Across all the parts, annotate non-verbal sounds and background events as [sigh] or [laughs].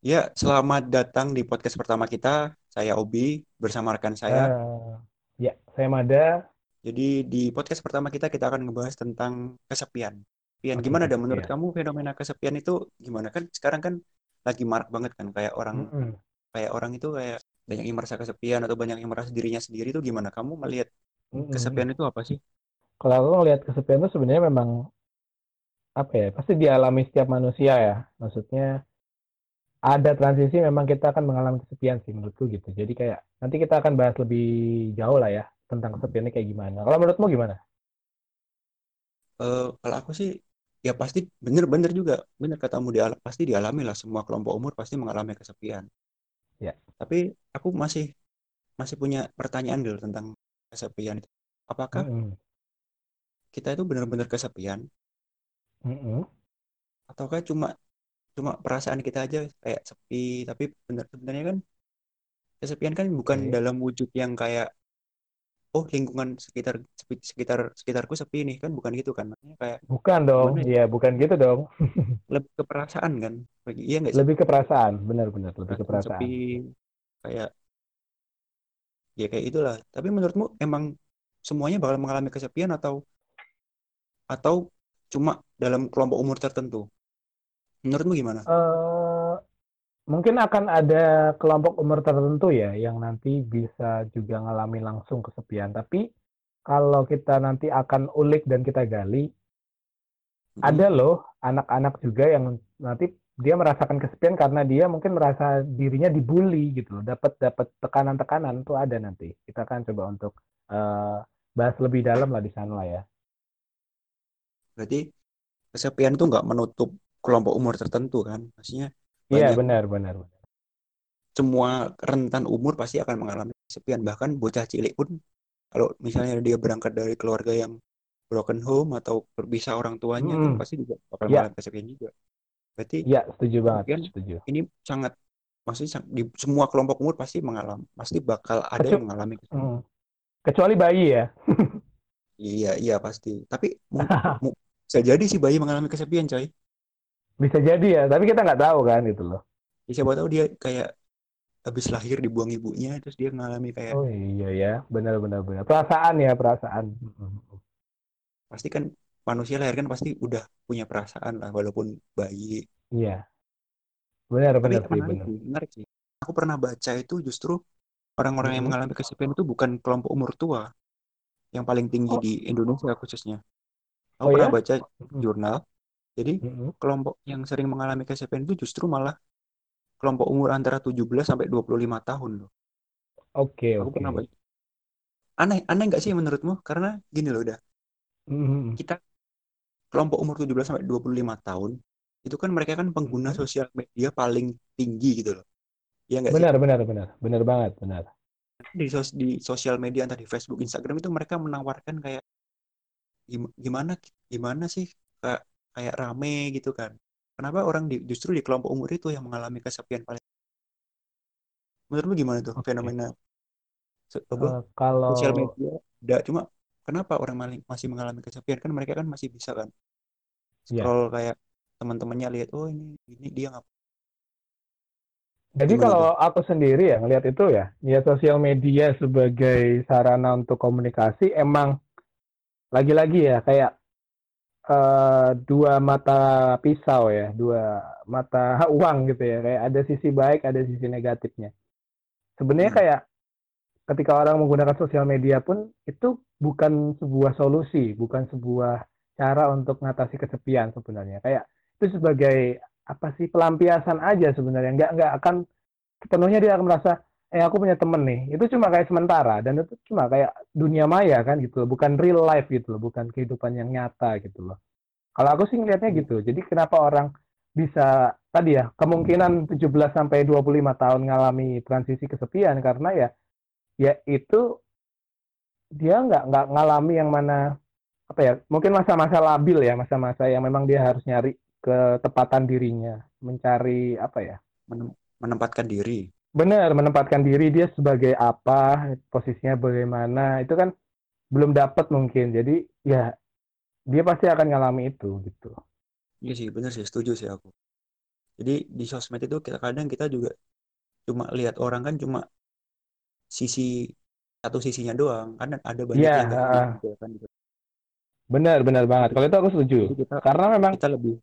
Ya, selamat datang di podcast pertama kita. Saya Obi bersama rekan saya. Eh, ya, saya Mada. Jadi di podcast pertama kita kita akan ngebahas tentang kesepian. Oke, gimana dah menurut kamu fenomena kesepian itu gimana kan sekarang kan lagi marak banget kan kayak orang Mm-mm, kayak orang itu kayak banyak yang merasa kesepian atau banyak yang merasa dirinya sendiri itu gimana? Kamu melihat mm-mm. kesepian itu apa sih? Kalau aku ngelihat kesepian itu sebenarnya memang apa ya? Pasti dialami setiap manusia ya. Maksudnya ada transisi memang kita akan mengalami kesepian sih menurutku gitu. Jadi kayak nanti kita akan bahas lebih jauh lah ya tentang kesepiannya kayak gimana. Kalau menurutmu gimana? Eh, kalau aku sih ya pasti bener-bener juga bener katamu dial pasti dialami lah semua kelompok umur pasti mengalami kesepian. Ya. Tapi aku masih masih punya pertanyaan dulu tentang kesepian itu. Apakah Mm-mm, kita itu benar-benar kesepian mm-mm. ataukah cuma cuma perasaan kita aja kayak sepi. Tapi benar sebenarnya kan kesepian kan bukan Oke. dalam wujud yang kayak oh lingkungan sekitar sekitar sekitarku sepi nih. Kan bukan gitu kan Maksudnya kayak Bukan dong. ya? Iya, bukan gitu dong. [laughs] lebih ke perasaan kan? Bagi iya nggak sih? Lebih ke perasaan, benar-benar lebih ke perasaan sepi kayak ya kayak itulah. Tapi menurutmu emang semuanya bakal mengalami kesepian atau atau cuma dalam kelompok umur tertentu menurutmu gimana Eh, mungkin akan ada kelompok umur tertentu ya yang nanti bisa juga ngalamin langsung kesepian. Tapi kalau kita nanti akan ulik dan kita gali, Mm-mm. ada loh anak-anak juga yang nanti dia merasakan kesepian karena dia mungkin merasa dirinya dibully gitu loh. Dapat dapat tekanan-tekanan tuh ada nanti. Kita akan coba untuk eh, bahas lebih dalam lah di sana lah ya. berarti kesepian itu nggak menutup kelompok umur tertentu kan maksudnya Iya benar benar. semua rentan umur pasti akan mengalami kesepian bahkan bocah cilik pun kalau misalnya dia berangkat dari keluarga yang broken home atau berpisah orang tuanya kan Mm-mm. pasti juga bakal Ya, mengalami kesepian juga berarti ya setuju banget, kesepian setuju. ini sangat maksudnya di semua kelompok umur pasti mengalami pasti bakal ada Kecu- yang mengalami kesepian [laughs] mm. Kecuali bayi ya. [laughs] iya iya pasti tapi [laughs] bisa jadi sih bayi mengalami kesepian coy Bisa jadi ya, tapi kita nggak tahu kan gitu loh. ya, siapa tahu dia kayak habis lahir dibuang ibunya terus dia mengalami kayak Oh iya ya, benar benar benar. Perasaan ya, perasaan. Pasti kan manusia lahir kan pasti udah punya perasaan lah walaupun bayi Iya, benar tapi benar sih, benar. menarik sih aku pernah baca itu justru orang-orang yang mengalami kesepian itu bukan kelompok umur tua yang paling tinggi Oh, di Indonesia khususnya aku oh pernah ya? baca jurnal jadi Mm-mm. kelompok yang sering mengalami kesepian itu justru malah kelompok umur antara 17 sampai 25 tahun loh. Oke aku pernah oke. baca aneh aneh nggak sih menurutmu? Karena gini loh udah Mm-mm. kita kelompok umur 17 sampai 25 tahun itu kan mereka kan pengguna sosial media paling tinggi gitu loh. Iya nggak sih? Benar benar benar, benar banget benar. di, sos- di sosial media entah di Facebook Instagram itu mereka menawarkan kayak gim- gimana gimana sih kayak kayak rame gitu kan. Kenapa orang di, justru di kelompok umur itu yang mengalami kesepian paling? Menurutmu gimana tuh Oke. fenomena so- apa? Eh, sosial kalau media? Tidak cuma kenapa orang masih mengalami kesepian? Kan mereka kan masih bisa kan? Ya, scroll kayak teman-temannya lihat oh ini ini dia jadi gimana kalau aku sendiri ya ngelihat itu ya, ya sosial media sebagai sarana untuk komunikasi emang lagi-lagi ya kayak eh, dua mata pisau ya, dua mata [laughs] uang gitu ya. Kayak ada sisi baik, ada sisi negatifnya. Sebenarnya Hmm. kayak ketika orang menggunakan sosial media pun itu bukan sebuah solusi, bukan sebuah cara untuk mengatasi kesepian sebenarnya. Kayak itu sebagai apa sih pelampiasan aja sebenarnya. Nggak nggak akan sepenuhnya dia akan merasa eh aku punya temen nih. Itu cuma kayak sementara dan itu cuma kayak dunia maya kan gitu loh, bukan real life gitu loh, bukan kehidupan yang nyata gitu loh. Kalau aku sih ngelihatnya Iya. gitu. Jadi kenapa orang bisa tadi ya kemungkinan 17 sampai 25 tahun ngalami transisi kesepian karena ya ya itu dia nggak nggak ngalami yang mana apa ya mungkin masa-masa labil ya masa-masa yang memang dia harus nyari ketepatan dirinya mencari apa ya Menem- menempatkan diri benar menempatkan diri dia sebagai apa posisinya bagaimana itu kan belum dapat mungkin jadi ya dia pasti akan ngalami itu gitu iya sih bener sih setuju sih aku Jadi di sosmed itu kita kadang kita juga cuma lihat orang kan cuma sisi satu sisinya doang kan ada banyak Iya, yang nggak heeh. gitu kan gitu. benar benar banget. Kalau itu aku setuju. Jadi kita Karena memang kita lebih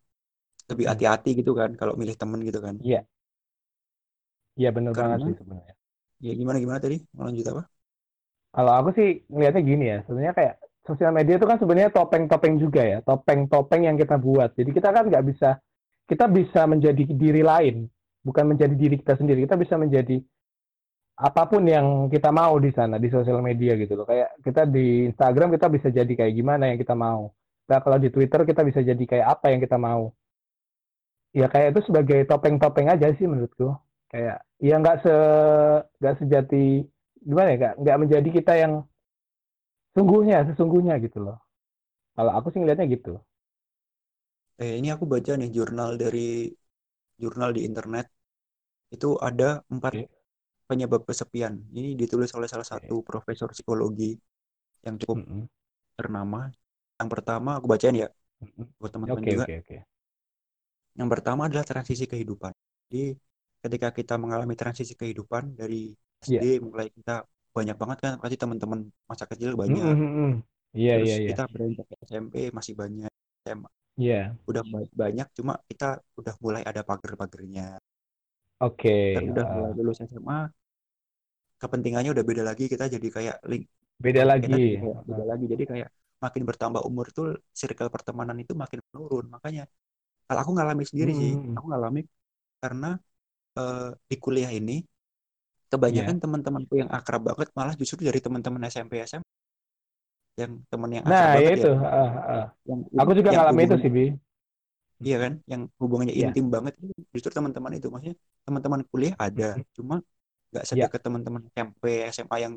lebih hati-hati gitu kan kalau milih temen gitu kan. iya. Iya benar banget sih sebenarnya. ya gimana gimana tadi mau lanjut apa? Kalau aku sih ngelihatnya gini ya, sebenarnya kayak sosial media itu kan sebenarnya topeng-topeng juga ya, topeng-topeng yang kita buat. Jadi kita kan nggak bisa, kita bisa menjadi diri lain, bukan menjadi diri kita sendiri. Kita bisa menjadi apa pun yang kita mau di sana di sosial media gitu loh. Kayak kita di Instagram kita bisa jadi kayak gimana yang kita mau. Nah, kalau di Twitter kita bisa jadi kayak apa yang kita mau. Ya kayak itu sebagai topeng-topeng aja sih menurutku. Kayak ya nggak se nggak sejati gimana ya nggak nggak menjadi kita yang sungguhnya sesungguhnya gitu loh. Kalau aku sih ngelihatnya gitu. Eh ini aku baca nih jurnal dari jurnal di internet itu ada empat Oke. penyebab kesepian. Ini ditulis oleh salah satu profesor psikologi yang cukup Mm-mm. ternama. Yang pertama aku bacain ya buat teman-teman Oke juga. oke oke. Yang pertama adalah transisi kehidupan. Jadi ketika kita mengalami transisi kehidupan dari SD mulai kita banyak banget kan pasti teman-teman masa kecil banyak. Mm-mm. Iya Terus iya iya. kita beranjak ke SMP masih banyak. SMA Iya. udah ba- banyak cuma kita udah mulai ada pagar-pagernya. Oke. Kita udah ah. mulai lulus SMA kepentingannya udah beda lagi kita jadi kayak link Beda kita lagi. jadi kayak beda lagi jadi kayak makin bertambah umur tuh circle pertemanan itu makin menurun makanya kalau aku ngalami sendiri sih Hmm. aku ngalami karena eh, di kuliah ini kebanyakan Iya. teman-temanku yang akrab banget malah justru dari teman-teman SMP SMA yang teman yang akrab Nah banget itu. ya ah, ah. yang Aku juga yang ngalamin itu sih bi. iya kan yang hubungannya Iya. intim banget justru teman-teman itu maksudnya teman-teman kuliah ada cuma nggak Iya. sedekat teman-teman SMP SMA yang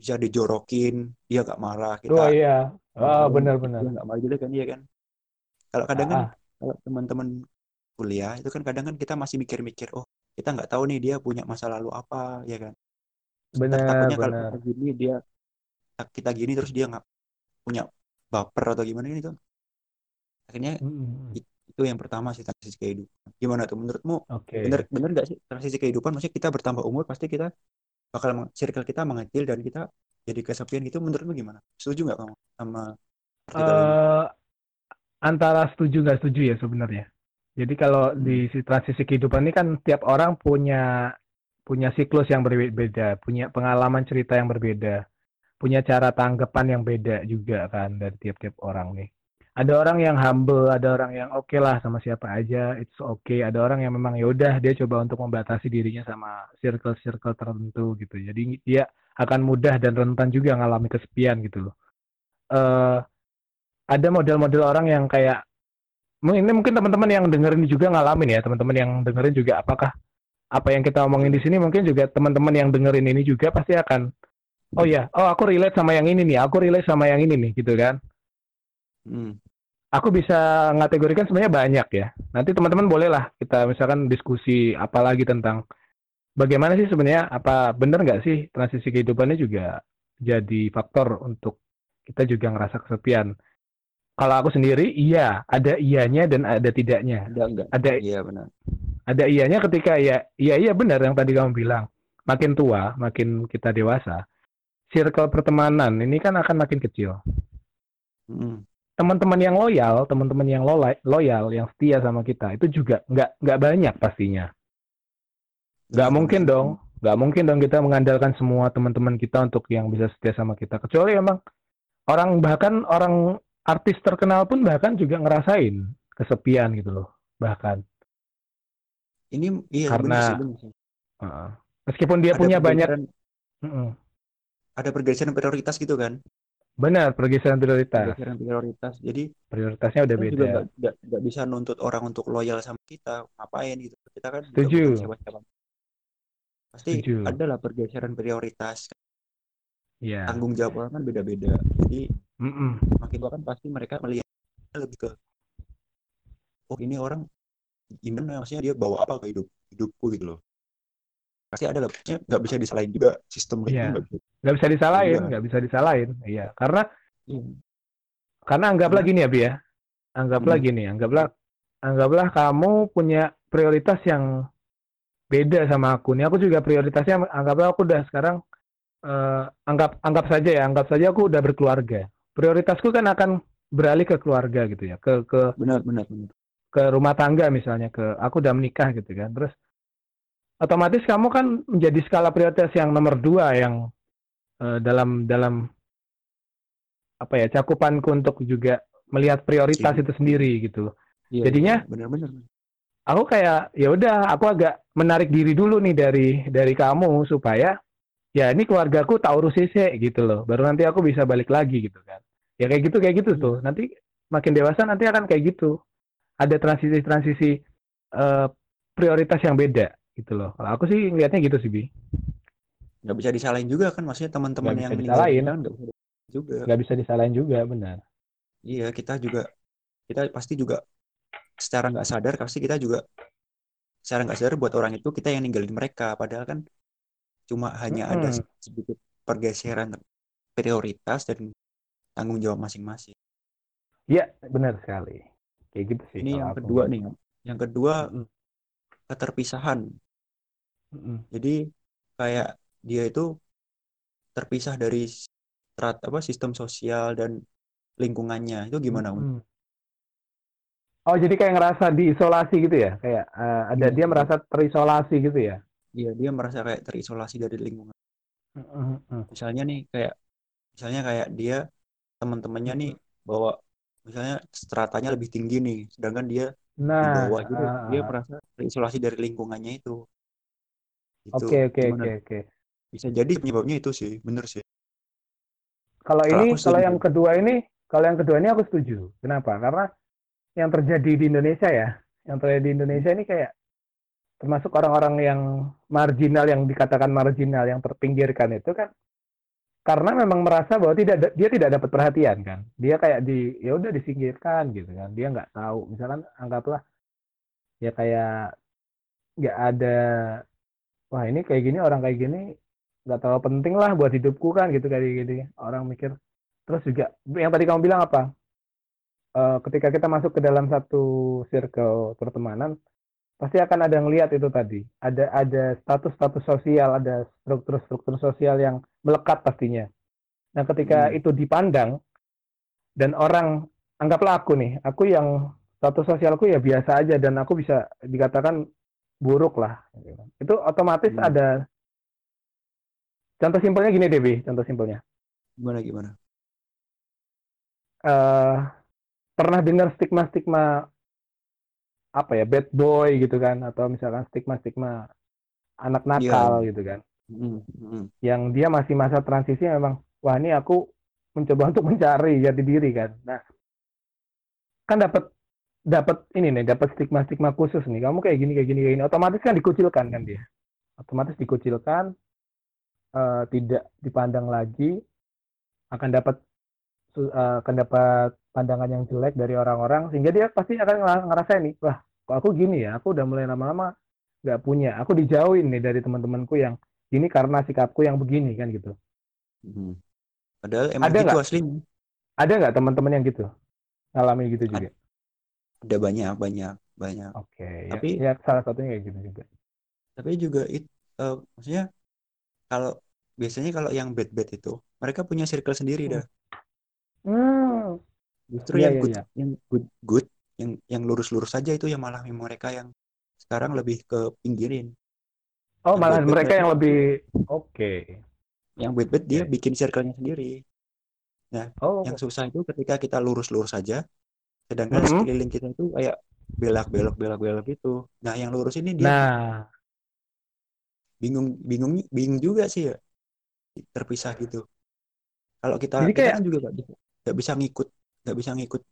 bisa dijorokin dia nggak marah kita Oh iya. Oh ngobrolin benar-benar. nggak marah juga kan iya kan kalau kadang Ah, kan ah. kalau teman-teman kuliah itu kan kadang kan kita masih mikir-mikir oh kita nggak tahu nih dia punya masa lalu apa ya kan Benar takutnya kalau benar. kita gini dia kita gini terus dia nggak punya baper atau gimana ini tuh akhirnya Mm-mm. it- itu yang pertama sih transisi kehidupan gimana tuh menurutmu Oke. bener bener nggak sih transisi kehidupan maksudnya kita bertambah umur pasti kita bakal circle kita mengecil dan kita jadi kesepian gitu menurutmu gimana setuju nggak kamu sama ini eh antara setuju nggak setuju ya sebenarnya. Jadi kalau Hmm. di si- transisi kehidupan ini kan tiap orang punya punya siklus yang berbeda, punya pengalaman cerita yang berbeda, punya cara tanggapan yang beda juga kan dari tiap-tiap orang nih. Ada orang yang humble, ada orang yang oke lah sama siapa aja, it's okay. Ada orang yang memang ya udah dia coba untuk membatasi dirinya sama circle-circle tertentu gitu. Jadi dia akan mudah dan rentan juga ngalami kesepian gitu loh. Eh ada model-model orang yang kayak ini mungkin teman-teman yang dengerin juga ngalamin ya teman-teman yang dengerin juga apakah apa yang kita omongin di sini mungkin juga teman-teman yang dengerin ini juga pasti akan oh ya oh aku relate sama yang ini nih aku relate sama yang ini nih gitu kan? Hmm. aku bisa ngategorikan sebenarnya banyak ya. Nanti teman-teman boleh lah kita misalkan diskusi apalagi tentang bagaimana sih sebenarnya apa benar nggak sih transisi kehidupannya juga jadi faktor untuk kita juga ngerasa kesepian kalau aku sendiri iya. Ada iyanya dan ada tidaknya. Ada enggak ada iya benar. ada iyanya ketika ya iya iya benar yang tadi kamu bilang. Makin tua makin kita dewasa circle pertemanan ini kan akan makin kecil. Hmm. teman-teman yang loyal teman-teman yang loyal, loyal yang setia sama kita itu juga nggak nggak banyak pastinya. Nggak Iya, mungkin dong nggak mungkin dong kita mengandalkan semua teman-teman kita untuk yang bisa setia sama kita. Kecuali emang orang bahkan orang artis terkenal pun bahkan juga ngerasain kesepian gitu loh bahkan. Ini iya Karena- benar sih. Sih Heeh. meskipun dia Ada punya banyak pergeseran- Mm-mm. ada pergeseran prioritas gitu kan? Benar pergeseran prioritas. Pergeseran prioritas. Jadi prioritasnya udah beda. juga nggak bisa nuntut orang untuk loyal sama kita ngapain gitu. Kita kan Setuju. pasti Setuju. adalah pergeseran prioritas ya tanggung jawab orang kan beda-beda jadi Mm-mm. makin tua kan pasti mereka melihat lebih ke oh ini orang gimana maksudnya dia bawa apa ke hidup hidupku gitu loh pasti ada lah nggak bisa disalahin juga sistem Iya. gitu nggak bisa disalahin Iya. nggak bisa disalahin iya karena Iya. karena anggaplah Karena- gini ya bi ya anggaplah Hmm. gini anggaplah anggaplah kamu punya prioritas yang beda sama aku nih. Aku juga prioritasnya anggaplah aku udah sekarang uh, anggap anggap saja ya, anggap saja aku udah berkeluarga. Prioritasku kan akan beralih ke keluarga gitu ya, ke ke benar benar benar ke rumah tangga misalnya, ke aku udah menikah gitu kan. Terus otomatis kamu kan menjadi skala prioritas yang nomor dua yang uh, dalam dalam apa ya cakupanku untuk juga melihat prioritas itu sendiri gitu. Iya, Jadinya benar-benar aku kayak ya udah aku agak menarik diri dulu nih dari dari kamu supaya ya ini keluargaku tak urus sih gitu loh. Baru nanti aku bisa balik lagi gitu kan. Ya kayak gitu kayak gitu tuh. Hmm. nanti makin dewasa nanti akan kayak gitu. Ada transisi-transisi uh, prioritas yang beda gitu loh. Kalau aku sih ngelihatnya gitu sih bi. Nggak bisa disalahin juga kan maksudnya teman-teman yang disalahin. kan nggak bisa juga. Nggak bisa disalahin juga benar. Iya kita juga kita pasti juga secara nggak sadar pasti kita juga secara nggak sadar buat orang itu kita yang ninggalin mereka. Padahal kan cuma hanya hmm. ada sedikit pergeseran prioritas dan tanggung jawab masing-masing. Iya benar sekali kayak gitu sih. Ini yang kedua nih, yang kedua hmm. keterpisahan. Hmm. Jadi kayak dia itu terpisah dari strat apa sistem sosial dan lingkungannya itu gimana? Hmm. Oh, jadi kayak ngerasa diisolasi gitu ya? Kayak uh, ada iya, dia merasa terisolasi gitu ya? Iya, dia merasa kayak terisolasi dari lingkungan. Uh, uh, Misalnya nih kayak misalnya kayak dia teman-temannya nih bawa misalnya stratanya lebih tinggi nih, sedangkan dia nah, di bawah gitu, uh, dia merasa terisolasi dari lingkungannya itu. Oke, oke, oke, oke. Bisa jadi penyebabnya itu sih, bener sih. Kalau ini, kalau yang kedua ini, kalau yang kedua ini aku setuju. Kenapa? Karena yang terjadi di Indonesia ya, yang terjadi di Indonesia ini kayak termasuk orang-orang yang marginal yang dikatakan marginal yang terpinggirkan itu kan karena memang merasa bahwa tidak dia tidak dapat perhatian kan. Dia kayak di ya udah disingkirkan gitu kan. Dia nggak tahu. Misalkan anggaplah ya kayak nggak ada wah ini kayak gini orang kayak gini nggak terlalu penting lah buat hidupku kan gitu kayak gini. Orang mikir. Terus juga yang tadi kamu bilang apa? Uh, ketika kita masuk ke dalam satu circle pertemanan pasti akan ada yang lihat itu tadi. Ada ada status-status sosial ada struktur-struktur sosial yang melekat pastinya. Nah ketika hmm. itu dipandang dan orang anggaplah aku nih aku yang status sosialku ya biasa aja dan aku bisa dikatakan buruk lah itu otomatis hmm. ada contoh simpelnya gini Debbie contoh simpelnya. Gimana gimana? Uh, pernah dengar stigma-stigma apa ya bad boy gitu kan atau misalkan stigma-stigma anak nakal yeah. gitu kan. Mm -hmm. yang dia masih masa transisi memang wah ini aku mencoba [laughs] untuk mencari jati diri kan. Nah kan dapat dapat ini nih dapat stigma-stigma khusus nih. Kamu kayak gini kayak gini kayak gini. Otomatis kan dikucilkan kan dia. Otomatis dikucilkan uh, tidak dipandang lagi akan dapat uh, akan dapat pandangan yang jelek dari orang-orang sehingga dia pasti akan ngerasa nih wah kok aku gini ya? Aku udah mulai lama-lama nggak punya. Aku dijauhin nih dari teman-temanku yang ini karena sikapku yang begini kan gitu. Hmm. padahal emang ada gitu gak? aslinya. Ada nggak teman-teman yang gitu? Ngalami gitu juga? Ada banyak banyak banyak. Oke okay. Ya, tapi ya, ya salah satunya kayak gitu juga. Tapi juga itu uh, maksudnya kalau biasanya kalau yang bad bad itu mereka punya circle sendiri hmm. dah hmm justru yeah, yang yeah, good yeah. yang good good yang yang lurus-lurus saja itu yang malah mereka yang sekarang lebih ke pinggirin oh malah mereka yang lebih oke okay. yang bad bad dia bikin circle-nya sendiri nah oh. yang susah itu ketika kita lurus-lurus saja sedangkan mm -hmm. sekeliling kita itu kayak belak-belok belak-belok itu nah yang lurus ini dia nah bingung bingung bingung juga sih ya terpisah gitu kalau kita Jadi kita kayak... kan juga nggak bisa ngikut nggak bisa ngikut.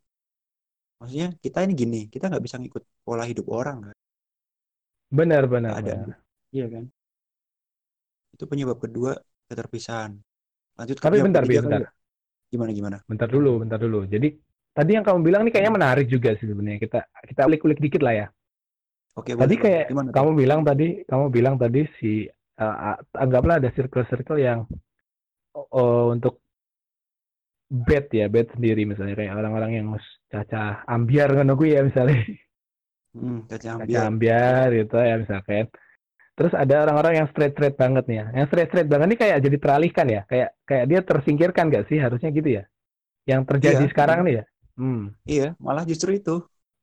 Maksudnya kita ini gini kita nggak bisa ngikut pola hidup orang kan? Benar benar ada. benar. iya kan? Itu penyebab kedua keterpisahan. Lanjut tapi bentar bentar. ya. gimana gimana? Bentar dulu bentar dulu. Jadi tadi yang kamu bilang ini kayaknya menarik juga sih sebenarnya. Kita kita ulik-ulik dikit lah ya. Oke, tadi boleh, kayak gimana, kamu bilang tadi, kamu bilang tadi si uh, anggaplah ada circle-circle yang uh, untuk bed ya bed sendiri misalnya kayak orang-orang yang caca ambiar kan aku ya misalnya Hmm, kaca ambiar. ambiar gitu ya misalkan. Terus ada orang-orang yang straight straight banget nih ya. Yang straight straight banget ini kayak jadi teralihkan ya, kayak kayak dia tersingkirkan gak sih harusnya gitu ya? Yang terjadi Iya, sekarang iya. nih ya. Hmm. Iya, malah justru itu.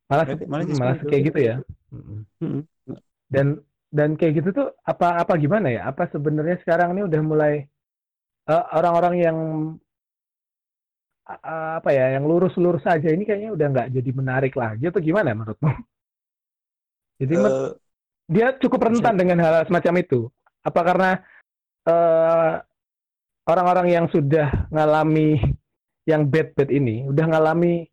Malah Malah malah, justru malah itu. kayak gitu ya. Mm-mm. Mm-mm. Dan dan kayak gitu tuh apa apa gimana ya? Apa sebenarnya sekarang ini udah mulai eh, orang-orang yang eh, apa ya, yang lurus-lurus saja ini kayaknya udah nggak jadi menarik lagi atau gimana menurutmu? [laughs] Jadi Eh, dia cukup rentan dengan hal semacam itu. Apa karena eh, orang-orang yang sudah ngalami yang bad-bad ini, udah ngalami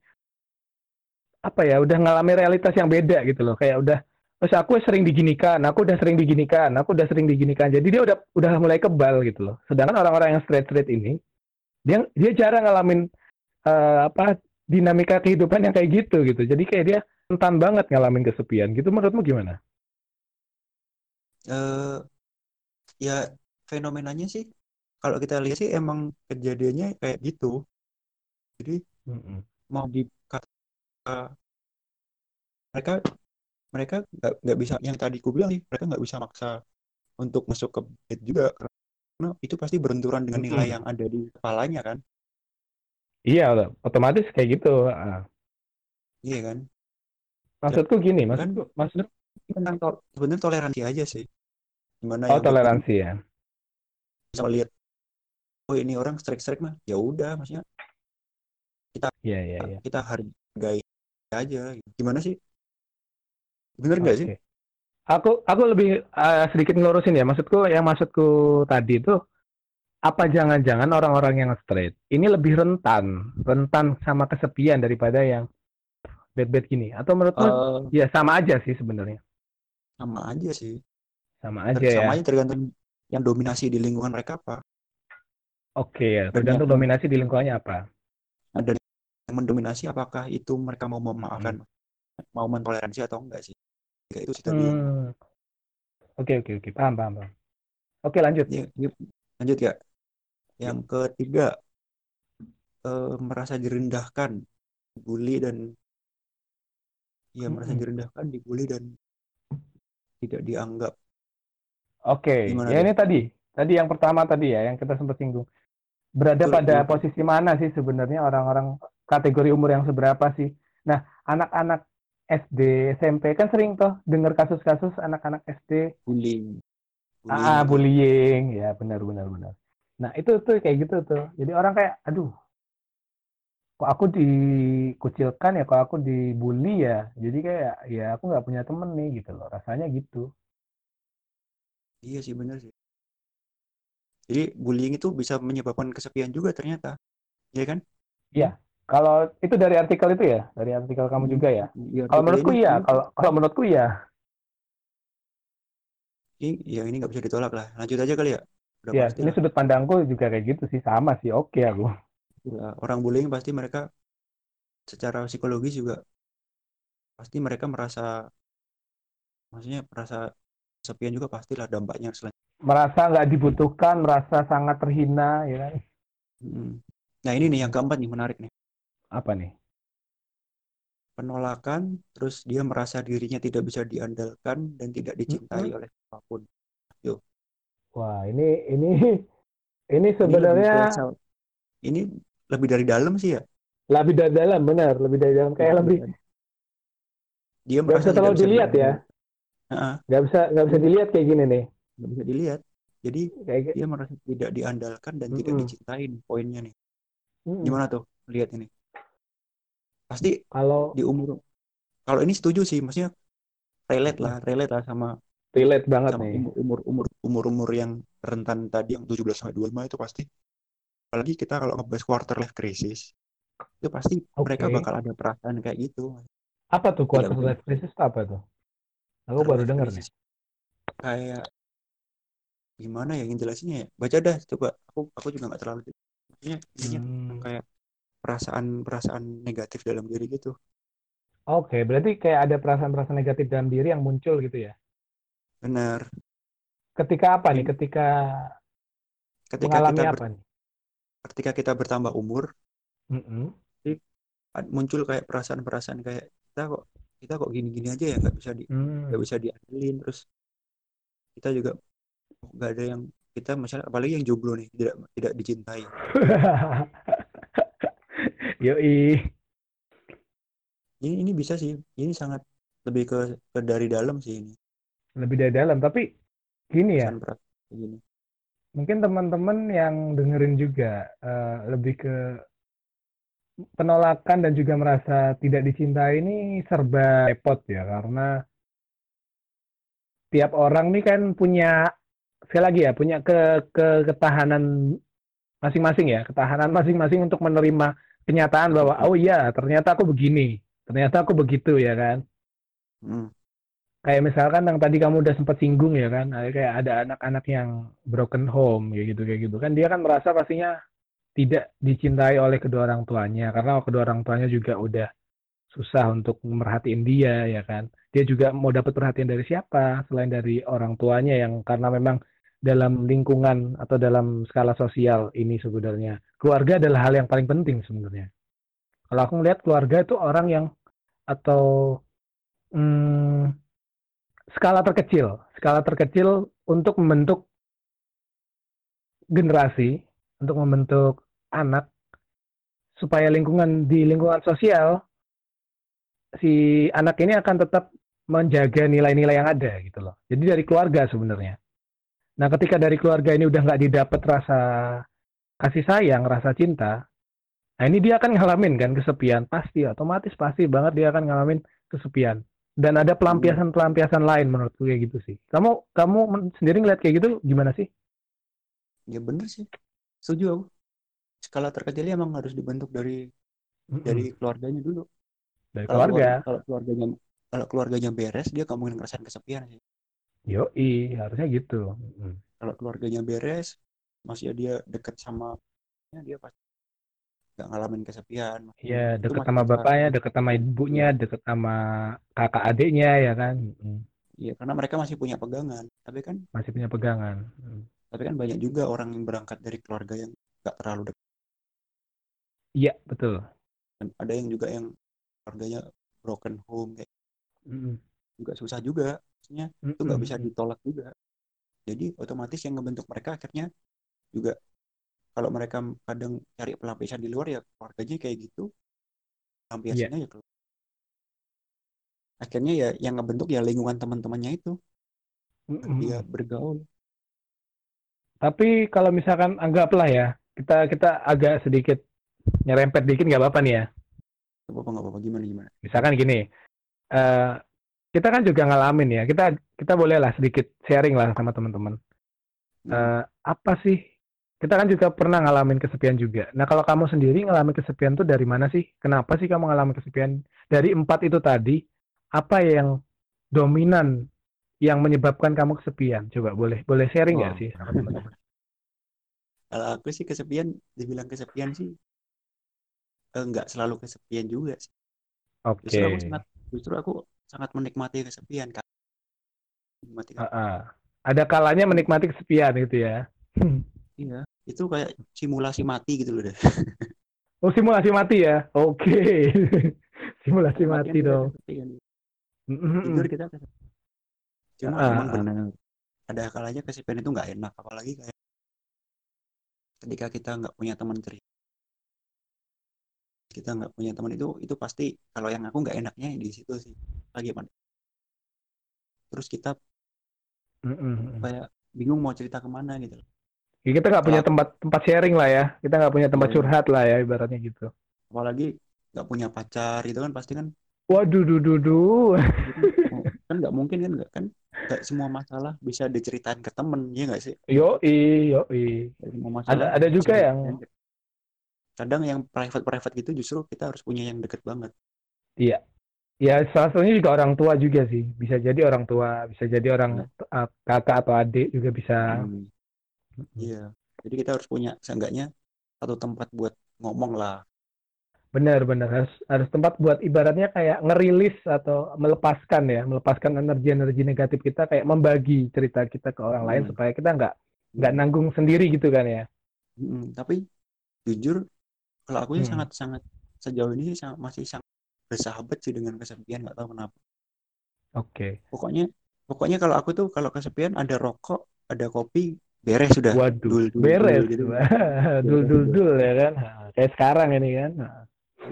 apa ya, udah ngalami realitas yang beda gitu loh. Kayak udah, terus aku sering diginikan, aku udah sering diginikan, aku udah sering diginikan. Jadi dia udah udah mulai kebal gitu loh. Sedangkan orang-orang yang straight-straight ini, dia dia jarang ngalamin eh, apa dinamika kehidupan yang kayak gitu gitu. Jadi kayak dia rentan banget ngalamin kesepian gitu. Menurutmu gimana? eh, ya fenomenanya sih kalau kita lihat sih emang kejadiannya kayak gitu. Jadi Mm-mm. mau dikata mereka mereka nggak bisa yang tadi ku bilang sih mereka nggak bisa maksa untuk masuk ke bed juga karena itu pasti berbenturan dengan nilai Mm-mm. yang ada di kepalanya kan Iya, otomatis kayak gitu. Ah. iya kan Maksudku gini, kan maksudku, maksud tentang to- sebenarnya toleransi aja sih gimana oh toleransi ya. bisa lihat oh ini orang strike-strike mah ya udah maksudnya Iya, iya, iya. kita hargai aja gimana sih bener nggak sih Oke. Aku aku lebih eh, sedikit ngelurusin ya. Maksudku yang maksudku tadi itu apa jangan-jangan orang-orang yang straight ini lebih rentan, rentan sama kesepian daripada yang bad-bad gini? Atau menurutmu Eh, ya sama aja sih sebenarnya. sama aja sih Sama Ter- aja ya. sama aja tergantung yang dominasi di lingkungan mereka apa Oke ya, dan yang tergantung dominasi di lingkungannya apa. ada yang mendominasi apakah itu mereka mau memaafkan mau mentoleransi atau enggak sih kayak itu sih tadi Hmm. Oke, oke, oke. Paham, paham, paham. Oke, lanjut. Ya, ya, lanjut ya yang ketiga eh, merasa direndahkan dibully dan ya merasa Mm-mm. direndahkan dibully dan tidak dianggap Oke, Gimana ya tuh? ini tadi, tadi yang pertama tadi ya, yang kita sempat singgung. Berada Betul, pada betul. posisi mana sih sebenarnya orang-orang kategori umur yang seberapa sih? Nah, anak-anak SD, SMP kan sering toh dengar kasus-kasus anak-anak SD bullying ah gitu. bullying, ya benar benar benar. Nah, itu tuh kayak gitu tuh. Jadi orang kayak aduh, kok aku dikucilkan ya, kok aku dibully ya. Jadi kayak ya aku nggak punya temen nih gitu loh. Rasanya gitu. iya sih benar sih jadi bullying itu bisa menyebabkan kesepian juga ternyata ya kan Kalau itu dari artikel itu ya, dari artikel kamu juga ya. Iya, Kalau menurutku ini- iya, kalau kalau menurutku iya. ini ya ini nggak bisa ditolak lah lanjut aja kali ya udah Ya, pasti ini lah. sudut pandangku juga kayak gitu sih, sama sih. Oke aku. Ya, orang bullying pasti mereka secara psikologis juga pasti mereka merasa maksudnya merasa kesepian juga pastilah dampaknya selain Merasa nggak dibutuhkan, merasa sangat terhina, ya kan? Mm. nah ini nih yang keempat nih menarik nih Apa nih? penolakan terus dia merasa dirinya tidak bisa diandalkan dan tidak dicintai oleh siapa pun Wah, ini ini [laughs] ini sebenarnya ini lebih dari dalam sih ya? Lebih dari dalam, benar, lebih dari dalam. Kayak lebih dia nggak bisa tidak terlalu dilihat ya, nggak bisa nggak bisa dilihat kayak gini nih, nggak bisa dilihat. Jadi kayak dia merasa tidak diandalkan dan tidak Mm-mm. dicintai nih poinnya nih. Mm-mm. gimana tuh? Lihat ini. Pasti Kalau di umur kalau ini setuju sih maksudnya relate lah relate lah sama relate banget sama nih, umur umur umur umur yang rentan tadi yang 17 sampai 25 itu pasti apalagi kita kalau ngebahas quarter life crisis itu pasti Oke. mereka bakal ada perasaan kayak gitu apa tuh quarter Tidak life crisis itu apa tuh? Aku baru dengar nih. kayak gimana ya yang jelasinnya ya baca dah coba aku aku juga nggak terlalu maksudnya Hmm. kayak perasaan perasaan negatif dalam diri gitu Oke, berarti kayak ada perasaan-perasaan negatif dalam diri yang muncul gitu ya. Benar Ketika apa nih? Ketika ketika mengalami kita apa nih? ketika kita bertambah umur Mm-mm. ad- muncul kayak perasaan-perasaan kayak kita kok kita kok gini-gini aja ya nggak bisa di Hmm. nggak bisa diadilin terus kita juga nggak ada yang kita misalnya apalagi yang jomblo nih tidak tidak dicintai [laughs] Yoi. ini ini bisa sih ini sangat lebih ke, ke dari dalam sih ini Lebih dari dalam. Tapi gini ya, gini mungkin teman-teman yang dengerin juga eh, lebih ke penolakan dan juga merasa tidak dicintai ini serba repot ya karena tiap orang nih kan punya sekali lagi ya punya ke, ke ketahanan masing-masing ya ketahanan masing-masing untuk menerima kenyataan bahwa oh iya ternyata aku begini ternyata aku begitu ya kan Hmm. Kayak misalkan yang tadi kamu udah sempat singgung ya kan kayak ada anak-anak yang broken home kayak gitu kayak gitu. Kan dia kan merasa pastinya tidak dicintai oleh kedua orang tuanya karena kedua orang tuanya juga udah susah untuk merhatiin dia ya kan. Dia juga mau dapat perhatian dari siapa selain dari orang tuanya yang karena memang dalam lingkungan atau dalam skala sosial ini sebenarnya. Keluarga adalah hal yang paling penting sebenarnya. Kalau aku melihat keluarga itu orang yang atau hmm, skala terkecil, skala terkecil untuk membentuk generasi, untuk membentuk anak supaya lingkungan di lingkungan sosial si anak ini akan tetap menjaga nilai-nilai yang ada gitu loh. Jadi dari keluarga sebenarnya. Nah, ketika dari keluarga ini udah nggak didapat rasa kasih sayang, rasa cinta, nah ini dia akan ngalamin kan kesepian pasti, otomatis pasti banget dia akan ngalamin kesepian. Dan ada pelampiasan-pelampiasan lain menurutku kayak gitu sih. Kamu kamu sendiri ngeliat kayak gitu gimana sih? ya bener sih setuju aku skala terkecilnya emang harus dibentuk dari Mm-mm. dari keluarganya dulu dari kalau keluarga. keluarga- kalau keluarganya kalau keluarganya beres dia nggak mungkin ngerasain kesepian sih Yoi, harusnya gitu. Kalau keluarganya beres masih dia deket sama ya dia pasti nggak ngalamin kesepian Iya, deket sama bapaknya, deket sama ibunya, deket sama kakak adiknya ya kan. Mm-mm. Iya, karena mereka masih punya pegangan. Tapi kan, Masih punya pegangan. Mm. tapi kan banyak juga orang yang berangkat dari keluarga yang nggak terlalu dekat. Iya, betul. Dan ada yang juga yang keluarganya broken home, kayak Mm-mm. juga susah juga. Maksudnya itu nggak bisa ditolak juga. Jadi otomatis yang ngebentuk mereka akhirnya juga kalau mereka kadang cari pelampiasan di luar ya keluarganya kayak gitu. Pelampiasannya ya keluar. Akhirnya ya yang ngebentuk ya lingkungan teman-temannya itu. Mm-mm. Dia bergaul. Tapi kalau misalkan anggaplah ya, kita kita agak sedikit nyerempet dikit nggak apa-apa nih ya. Nggak apa-apa, nggak apa-apa. Gimana, gimana. Misalkan gini, eh kita kan juga ngalamin ya. Kita kita boleh lah sedikit sharing lah sama teman-teman. Hmm. Eh, apa sih? Kita kan juga pernah ngalamin kesepian juga. Nah, kalau kamu sendiri ngalamin kesepian tuh dari mana sih? Kenapa sih kamu ngalamin kesepian? Dari empat itu tadi, apa yang dominan yang menyebabkan kamu kesepian? Coba boleh boleh sharing nggak Wow. sih sama teman-teman? [laughs] Kalau aku sih kesepian, dibilang kesepian sih eh, nggak selalu kesepian juga sih. Oke. Justru aku sangat, justru aku sangat menikmati kesepian. Menikmati Ah, ah. Ada kalanya menikmati kesepian gitu ya. [laughs] Iya, itu kayak simulasi mati gitu loh deh. Oh, simulasi mati ya? Oke. [laughs] simulasi Kematian mati dong. Mm-mm. Tidur kita kesepian. Cuma Ah, emang ah. benar ada kalanya kesepian itu nggak enak, apalagi kayak ketika kita nggak punya teman cerita. Kita nggak punya teman itu, itu pasti kalau yang aku nggak enaknya di situ sih. Lagi mana? Terus kita Mm-mm. kayak bingung mau cerita ke mana gitu. Ya, kita nggak punya tempat tempat sharing lah ya. Kita nggak punya tempat Iya. curhat lah ya ibaratnya gitu. Apalagi nggak punya pacar itu kan pasti kan Waduh, duh, duh, duh. [laughs] kan nggak mungkin kan nggak kan nggak semua masalah bisa diceritain ke temen ya nggak sih Yoi, yoi. Nggak semua Ada ada juga yang kadang yang private private gitu justru kita harus punya yang deket banget iya. Ya, salah satunya juga orang tua juga sih. Bisa jadi orang tua, bisa jadi orang uh, kakak atau adik juga bisa. Hmm, iya jadi kita harus punya seenggaknya satu tempat buat ngomong lah Benar, benar. Harus harus tempat buat ibaratnya kayak ngerilis atau melepaskan ya, melepaskan energi-energi negatif kita kayak membagi cerita kita ke orang lain Hmm. supaya kita nggak nggak nanggung sendiri gitu kan ya. Mm, tapi jujur kalau aku Hmm. sangat sangat sejauh ini sangat- masih sangat bersahabat sih dengan kesepian nggak tahu kenapa Oke. pokoknya pokoknya kalau aku tuh kalau kesepian ada rokok ada kopi beres sudah Waduh, dul dul beres. dul gitu dul dul dul ya kan. Nah, Kayak sekarang ini kan. Nah,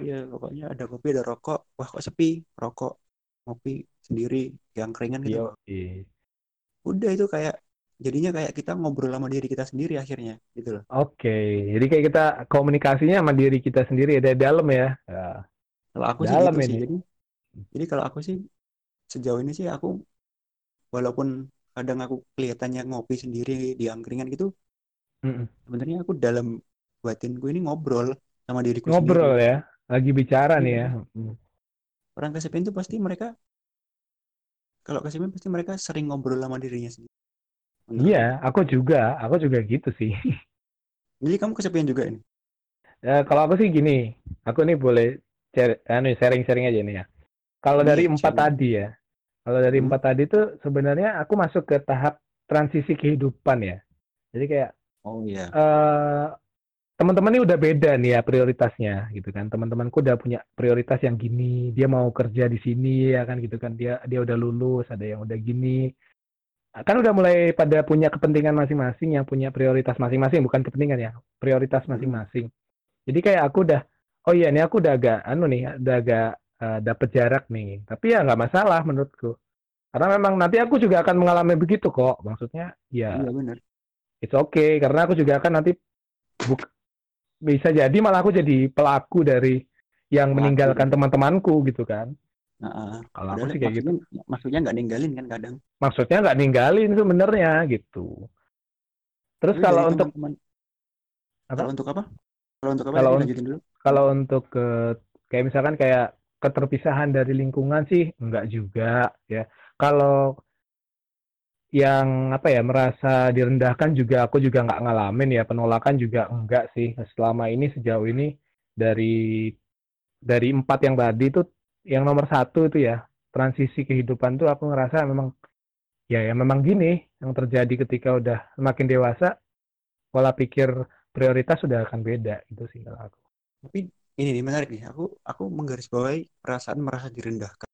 iya pokoknya ada kopi ada rokok wah kok sepi rokok kopi sendiri yang keringan gitu Yo, udah itu kayak jadinya kayak kita ngobrol sama diri kita sendiri akhirnya gitu loh Oke, jadi kayak kita komunikasinya sama diri kita sendiri dari dalam ya. Ya. kalau aku sih Dalam gitu sih jadi jadi kalau aku sih sejauh ini sih aku walaupun kadang aku kelihatannya ngopi sendiri di angkringan gitu Mm-mm. sebenarnya aku dalam batinku ini ngobrol sama diriku Ngobrol sendiri ya, lagi bicara nih ya. Iya. Mm. orang kesepian itu pasti mereka kalau kesepian pasti mereka sering ngobrol sama dirinya sendiri Menurut Iya, aku juga, aku juga gitu sih. [laughs] jadi kamu kesepian juga ini Ya, kalau aku sih gini, aku nih boleh share- anu, sharing-sharing aja nih ya. Kalau Iya, dari empat tadi ya, kalau dari Hmm. empat tadi tuh sebenarnya aku masuk ke tahap transisi kehidupan ya. Jadi kayak oh iya eh teman-teman ini udah beda nih ya prioritasnya gitu kan. Teman-temanku udah punya prioritas yang gini, dia mau kerja di sini ya kan gitu kan. Dia dia udah lulus, ada yang udah gini. Kan udah mulai pada punya kepentingan masing-masing yang punya prioritas masing-masing, bukan kepentingan ya, prioritas Hmm. masing-masing. Jadi kayak aku udah oh iya ini aku udah agak anu nih, udah agak eh, dapet jarak nih. Tapi ya nggak masalah menurutku. Karena memang nanti aku juga akan mengalami begitu kok. Maksudnya ya iya benar it's okay karena aku juga akan nanti buk- bisa jadi malah aku jadi pelaku dari yang Pelaku. meninggalkan teman-temanku gitu kan Nah, ah. kalau aku sih kayak gitu maksudnya, maksudnya nggak ninggalin kan kadang maksudnya nggak ninggalin sebenarnya gitu terus Tapi kalau untuk teman-teman Apa? kalau untuk apa kalau untuk apa Kalau un- dulu kalau untuk ke kayak misalkan kayak keterpisahan dari lingkungan sih enggak juga ya. Kalau yang apa ya merasa direndahkan juga aku juga nggak ngalamin ya penolakan juga enggak sih. Selama ini sejauh ini dari dari empat yang tadi itu yang nomor satu itu ya transisi kehidupan tuh aku ngerasa memang ya ya memang gini yang terjadi ketika udah semakin dewasa pola pikir prioritas sudah akan beda gitu sih kalau aku. Tapi ini nih menarik nih aku aku menggarisbawahi perasaan merasa direndahkan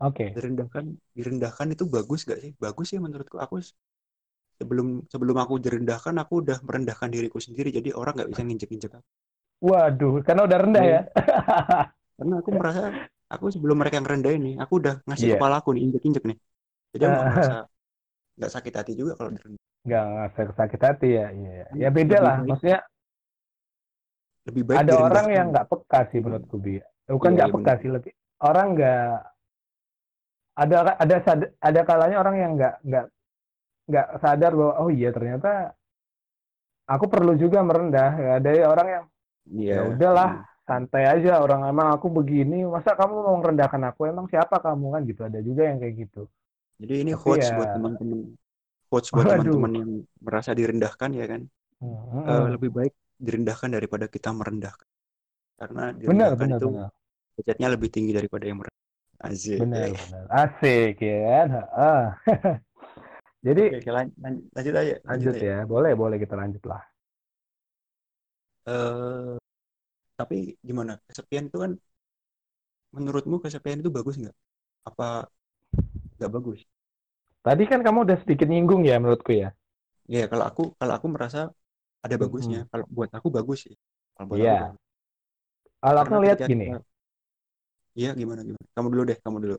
oke direndahkan direndahkan itu bagus gak sih bagus sih menurutku aku sebelum sebelum aku direndahkan aku udah merendahkan diriku sendiri jadi orang nggak bisa nginjek-injek aku Waduh, karena udah rendah Iya. ya. karena aku [laughs] merasa aku sebelum mereka yang rendahin nih aku udah ngasih Iya. kepala aku nih injek-injek nih jadi aku [laughs] merasa nggak sakit hati juga kalau direndah Nggak nggak sakit hati ya. Iya. Ya Iya, beda lah. Maksudnya lebih baik ada orang yang nggak peka sih menurutku bi. Eh, Bukan Iya, nggak iya, peka sih lebih orang nggak ada ada ada kalanya orang yang nggak nggak nggak sadar bahwa oh iya ternyata aku perlu juga merendah. Ya, ada orang yang Iya. ya udahlah santai aja orang emang aku begini masa kamu mau merendahkan aku emang siapa kamu kan gitu ada juga yang kayak gitu Jadi ini Tapi quotes ya- buat teman-teman quotes buat [laughs] teman-teman yang merasa direndahkan ya kan. Hmm, Eh, lebih baik direndahkan daripada kita merendahkan. Karena direndahkan benar itu benar derajatnya lebih tinggi daripada yang merendah. Asik. benar benar asik ya kan Ah. [laughs] jadi Oke, oke, lan- lan- lanjut aja. lanjut aja. ya boleh boleh kita lanjut lah Eh, tapi gimana? Kesepian itu kan menurutmu kesepian itu bagus nggak? Apa nggak bagus? tadi kan kamu udah sedikit nyinggung ya menurutku ya Ya kalau aku kalau aku merasa ada bagusnya. Kalau buat aku bagus sih. Kalau buat Iya. aku kalau aku lihat gini Iya gimana gimana? Kamu dulu deh, kamu dulu.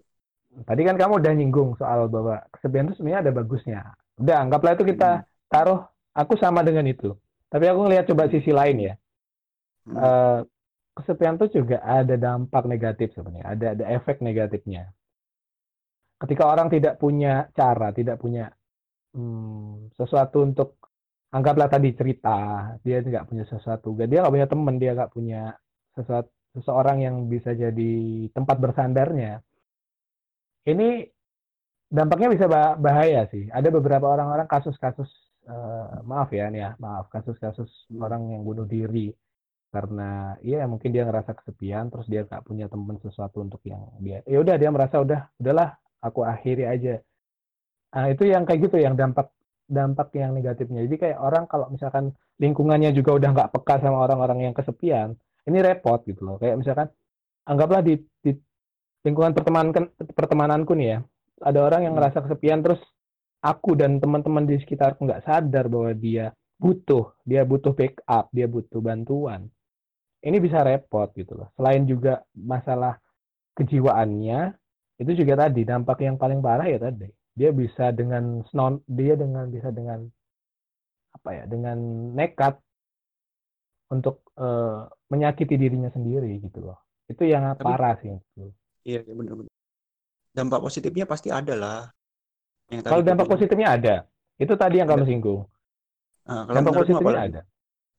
tadi kan kamu udah nyinggung soal bahwa kesepian itu sebenarnya ada bagusnya udah anggaplah itu kita Hmm. taruh aku sama dengan itu tapi aku ngelihat coba sisi lain ya Hmm. Eh, kesepian itu juga ada dampak negatif sebenarnya, ada ada efek negatifnya. Ketika orang tidak punya cara, tidak punya hmm, sesuatu untuk anggaplah tadi cerita, dia nggak punya sesuatu, dia nggak punya teman, dia nggak punya sesuatu seseorang yang bisa jadi tempat bersandarnya. Ini dampaknya bisa bah- bahaya sih. Ada beberapa orang-orang kasus-kasus eh, maaf ya, nih ya, maaf kasus-kasus orang yang bunuh diri karena ya mungkin dia ngerasa kesepian terus dia nggak punya teman sesuatu untuk yang dia ya udah dia merasa udah udahlah aku akhiri aja nah itu yang kayak gitu yang dampak dampak yang negatifnya jadi kayak orang kalau misalkan lingkungannya juga udah nggak peka sama orang-orang yang kesepian ini repot gitu loh kayak misalkan anggaplah di, di lingkungan pertemanan pertemananku nih ya, ada orang yang Hmm. ngerasa kesepian terus aku dan teman-teman di sekitarku nggak sadar bahwa dia butuh, dia butuh backup, dia butuh bantuan. Ini bisa repot gitu loh. Selain juga masalah kejiwaannya, itu juga tadi dampak yang paling parah ya tadi. Dia bisa dengan snon, dia dengan bisa dengan apa ya, dengan nekat untuk eh, menyakiti dirinya sendiri gitu loh. Itu yang Tapi- parah sih. gitu. Iya, iya benar-benar. Dampak positifnya pasti ada lah. Yang Kalau dampak bilang. positifnya ada. Itu tadi yang kamu singgung. Nah, kalau Dampak positifnya ada.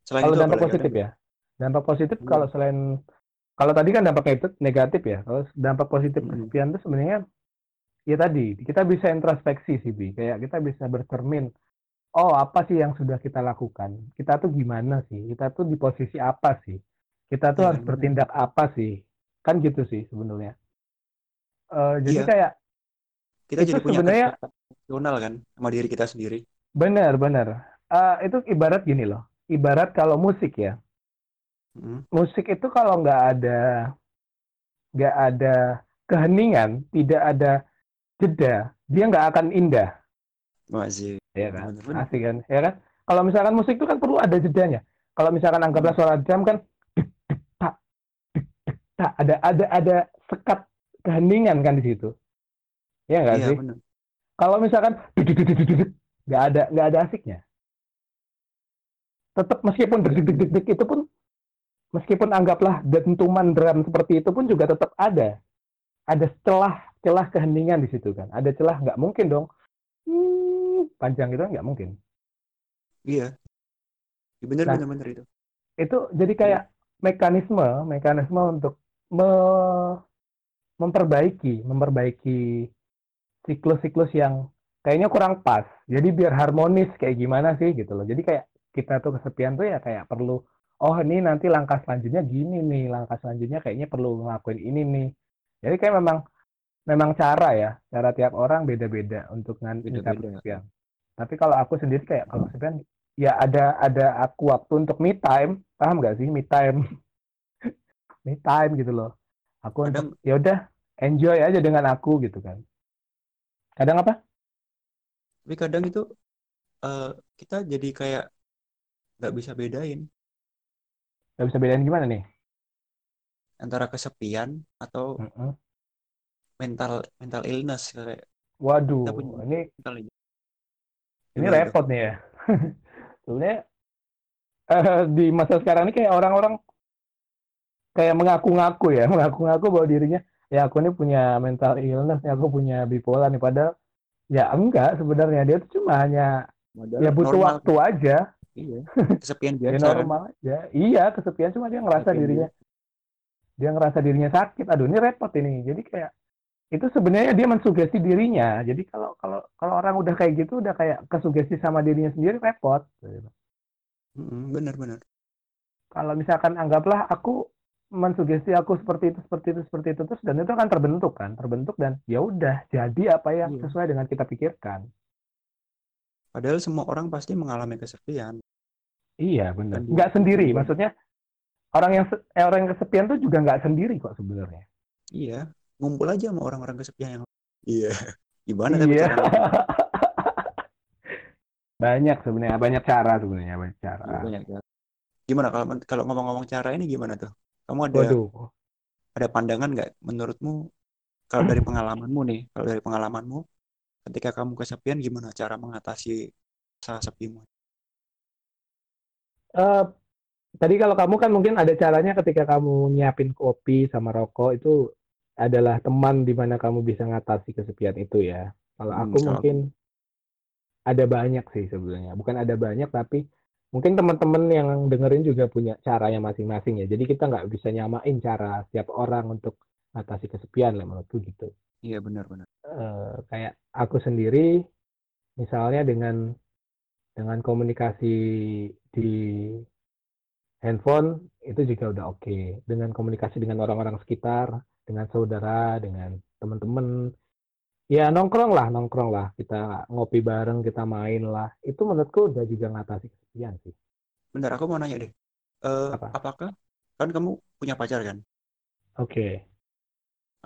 Selain Kalau itu dampak ada positif ya. Dampak positif Hmm. kalau selain kalau tadi kan dampak itu negatif ya. Kalau dampak positif Hmm. kesepian itu sebenarnya ya tadi kita bisa introspeksi sih bi. Kayak kita bisa bercermin. Oh apa sih yang sudah kita lakukan? Kita tuh gimana sih? Kita tuh di posisi apa sih? Kita tuh Iya, harus benar. bertindak apa sih? Kan gitu sih sebenarnya. Eh, jadi Iya. kayak Kita Itu jadi punya sebenarnya- emosional kan sama diri kita sendiri. benar benar. Eh, itu ibarat gini loh. Ibarat kalau musik ya. Hmm. musik itu kalau nggak ada nggak ada keheningan, tidak ada jeda, dia nggak akan indah, Masih. ya kan? Asik kan, ya kan? Kalau misalkan musik itu kan perlu ada jedanya. Kalau misalkan anggaplah suara drum kan, dek, dek, tak, dek, dek, tak, ada ada ada sekat keheningan kan di situ, ya nggak Iya, sih? Kalau misalkan nggak ada nggak ada asiknya. Tetap meskipun dek, dek, dek, dek, itu pun meskipun anggaplah dentuman drum seperti itu pun juga tetap ada. Ada celah celah keheningan di situ kan. Ada celah nggak mungkin dong. Hmm, panjang gitu nggak mungkin. Iya. Ya, benar Nah. benar benar itu. Itu jadi kayak mekanisme mekanisme untuk me- memperbaiki memperbaiki siklus-siklus yang kayaknya kurang pas. Jadi biar harmonis kayak gimana sih gitu loh. Jadi kayak kita tuh kesepian tuh ya kayak perlu oh ini nanti langkah selanjutnya gini nih, langkah selanjutnya kayaknya perlu ngelakuin ini nih. Jadi kayak memang memang cara ya, cara tiap orang beda-beda untuk nyikap kesepian. Tapi kalau aku sendiri kayak kalau kesepian ya ada ada aku waktu untuk me time, paham nggak sih me time? [laughs] me time gitu loh. Aku Kadang- ya udah enjoy aja dengan aku gitu kan. Kadang apa? Tapi kadang itu eh, kita jadi kayak nggak bisa bedain Gak bisa bedain gimana nih? antara kesepian atau Mm-mm. Mental mental illness kayak Waduh, Kita punya- ini mental illness. ini Gimana tuh? repot nih ya. [laughs] Sebenarnya eh, di masa sekarang ini kayak orang-orang kayak mengaku-ngaku ya, [laughs] mengaku-ngaku bahwa dirinya ya aku ini punya mental illness, ya aku punya bipolar nih padahal ya enggak sebenarnya dia tuh cuma hanya Modal ya butuh normal. waktu aja, Iya. [laughs] Kesepian ya biasa kan. normal aja. Iya, kesepian cuma dia ngerasa Kesepian dirinya dia ngerasa dirinya sakit. Aduh, ini repot ini. Jadi kayak itu sebenarnya dia mensugesti dirinya. Jadi kalau kalau kalau orang udah kayak gitu udah kayak kesugesti sama dirinya sendiri repot. Benar-benar. Kalau misalkan anggaplah aku mensugesti aku seperti itu, seperti itu, seperti itu terus dan itu akan terbentuk kan, terbentuk dan ya udah jadi apa yang Iya. sesuai dengan kita pikirkan. Padahal semua orang pasti mengalami kesepian. Iya benar. Nggak sendiri, maksudnya orang yang eh, orang yang kesepian tuh juga nggak sendiri kok sebenarnya. Iya. Ngumpul aja sama orang-orang kesepian yang Iya. Gimana tapi Iya. caranya? [laughs] banyak sebenarnya, banyak cara sebenarnya, banyak cara. Iya, banyak cara. Gimana kalau kalau ngomong-ngomong cara ini gimana tuh? Kamu ada Waduh, ada pandangan nggak menurutmu kalau dari pengalamanmu nih, kalau dari pengalamanmu ketika kamu kesepian gimana cara mengatasi rasa sepimu? Eh, tadi kalau kamu kan mungkin ada caranya ketika kamu nyiapin kopi sama rokok itu adalah teman di mana kamu bisa ngatasi kesepian itu ya. Kalau Hmm, aku kalau mungkin ada banyak sih sebenarnya. Bukan ada banyak tapi mungkin teman-teman yang dengerin juga punya caranya masing-masing ya. Jadi kita nggak bisa nyamain cara setiap orang untuk atasi kesepian lah menurutku gitu. Iya benar-benar. Eh, kayak aku sendiri misalnya dengan dengan komunikasi di handphone itu juga udah oke dengan komunikasi dengan orang-orang sekitar dengan saudara dengan teman-teman ya nongkrong lah nongkrong lah kita ngopi bareng kita main lah itu menurutku udah juga ngatasi kesepian sih Bentar, aku mau nanya deh. Eh, Apa? apakah kan kamu punya pacar kan? Oke.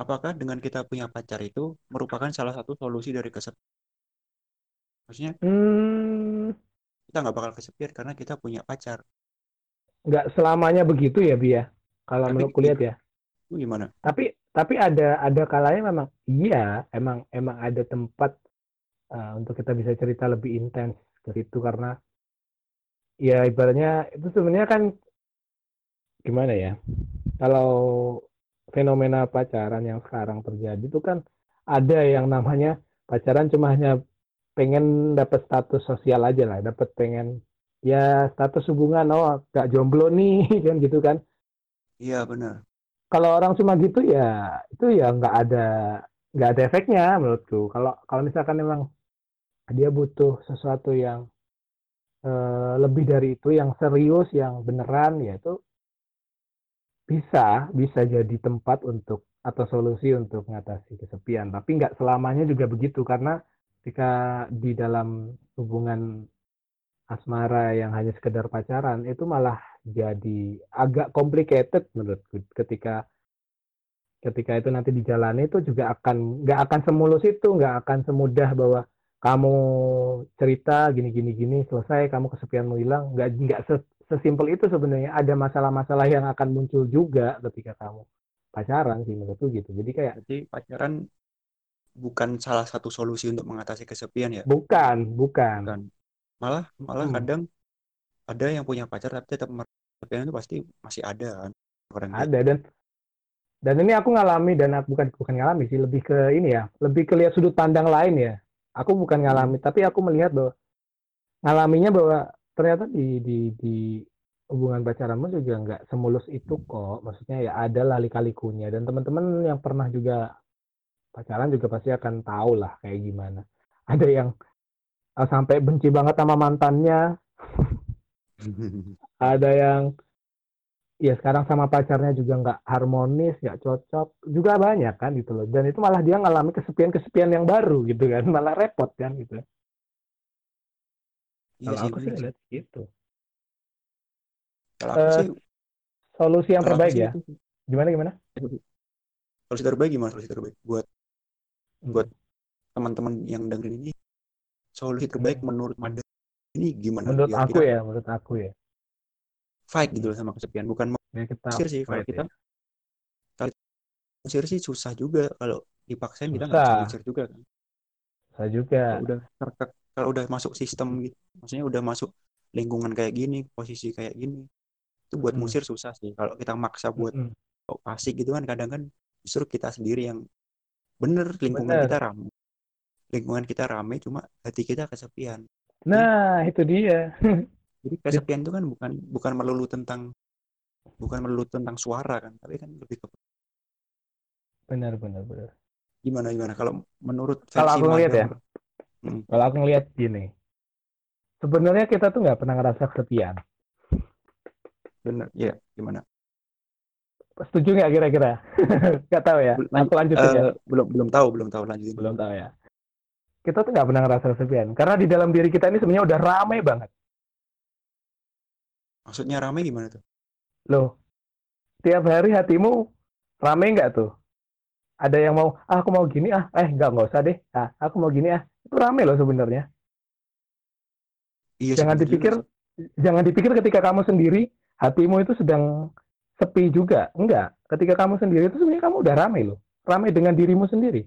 Apakah dengan kita punya pacar itu merupakan salah satu solusi dari kesepian? Maksudnya Hmm, kita nggak bakal kesepian karena kita punya pacar. nggak selamanya begitu ya, Bi ya. Kalau menurut kulihat ya. Gimana? Tapi tapi ada ada kalanya memang iya, emang emang ada tempat uh, untuk kita bisa cerita lebih intens ke situ karena ya ibaratnya itu sebenarnya kan gimana ya? Kalau fenomena pacaran yang sekarang terjadi itu kan ada yang namanya pacaran cuma hanya pengen dapat status sosial aja lah, dapat pengen ya status hubungan oh gak jomblo nih [laughs] kan gitu kan. Iya benar. Kalau orang cuma gitu ya itu ya nggak ada nggak ada efeknya menurutku. Kalau kalau misalkan memang dia butuh sesuatu yang uh, lebih dari itu, yang serius, yang beneran, ya itu bisa bisa jadi tempat untuk atau solusi untuk mengatasi kesepian. Tapi nggak selamanya juga begitu karena ketika di dalam hubungan asmara yang hanya sekedar pacaran itu malah jadi agak complicated menurutku ketika ketika itu nanti dijalani itu juga akan nggak akan semulus itu nggak akan semudah bahwa kamu cerita gini gini gini selesai kamu kesepianmu hilang. Nggak nggak sesimpel itu sebenarnya. Ada masalah-masalah yang akan muncul juga ketika kamu pacaran sih menurutku gitu. Jadi kayak jadi pacaran bukan salah satu solusi untuk mengatasi kesepian ya? Bukan bukan, bukan. Malah malah hmm. kadang ada yang punya pacar tapi tetap kesepian itu pasti masih ada kan orang ada dan dan ini aku ngalami dan aku bukan bukan ngalami sih lebih ke ini ya lebih ke lihat sudut pandang lain ya aku bukan ngalami hmm. tapi aku melihat bahwa ngalaminya bahwa ternyata di di di hubungan pacaranmu juga nggak semulus itu kok maksudnya ya ada lah lika-likunya dan teman-teman yang pernah juga pacaran juga pasti akan tahu lah kayak gimana ada yang sampai benci banget sama mantannya [laughs] ada yang ya sekarang sama pacarnya juga nggak harmonis nggak cocok juga banyak kan gitu loh dan itu malah dia ngalami kesepian kesepian yang baru gitu kan [laughs] malah repot kan gitu Iya Kalau aku sih ngeliat gitu. Kalau aku uh, sih solusi yang terbaik ya. Itu. Gimana gimana? Solusi terbaik gimana solusi terbaik buat hmm. buat teman-teman yang dengerin ini solusi terbaik hmm. menurut Manda ini gimana? Menurut Biar aku ya, menurut aku ya. Fight gitu sama kesepian, bukan ya, kita sih kalau kita ya. kalau usir sih susah juga kalau dipaksain kita nggak bisa usir juga kan. Susah juga. Kalau udah terkek kalau udah masuk sistem gitu maksudnya udah masuk lingkungan kayak gini posisi kayak gini itu buat musir susah sih kalau kita maksa buat hmm. asik gitu kan kadang kan justru kita sendiri yang bener lingkungan bener. kita ramai lingkungan kita ramai cuma hati kita kesepian nah jadi, itu dia [laughs] jadi kesepian itu kan bukan bukan melulu tentang bukan melulu tentang suara kan tapi kan lebih ke benar benar benar gimana gimana kalau menurut kalau aku ngeliat ya Hmm. Kalau aku ngelihat gini, sebenarnya kita tuh nggak pernah ngerasa kesepian. Benar, ya gimana? Setuju nggak kira-kira? [laughs] Nggak tahu ya. Aku lanjut uh, ya. Belum belum tahu, belum tahu lanjutin. Belum tahu ya. Kita tuh nggak pernah ngerasa kesepian karena di dalam diri kita ini sebenarnya udah ramai banget. Maksudnya ramai gimana tuh? Loh, tiap hari hatimu ramai nggak tuh? Ada yang mau, ah aku mau gini ah, eh nggak nggak usah deh, ah aku mau gini ah, itu rame loh sebenarnya. Iya, jangan dipikir jangan dipikir ketika kamu sendiri hatimu itu sedang sepi juga. Enggak. Ketika kamu sendiri itu sebenarnya kamu udah rame loh. Rame dengan dirimu sendiri.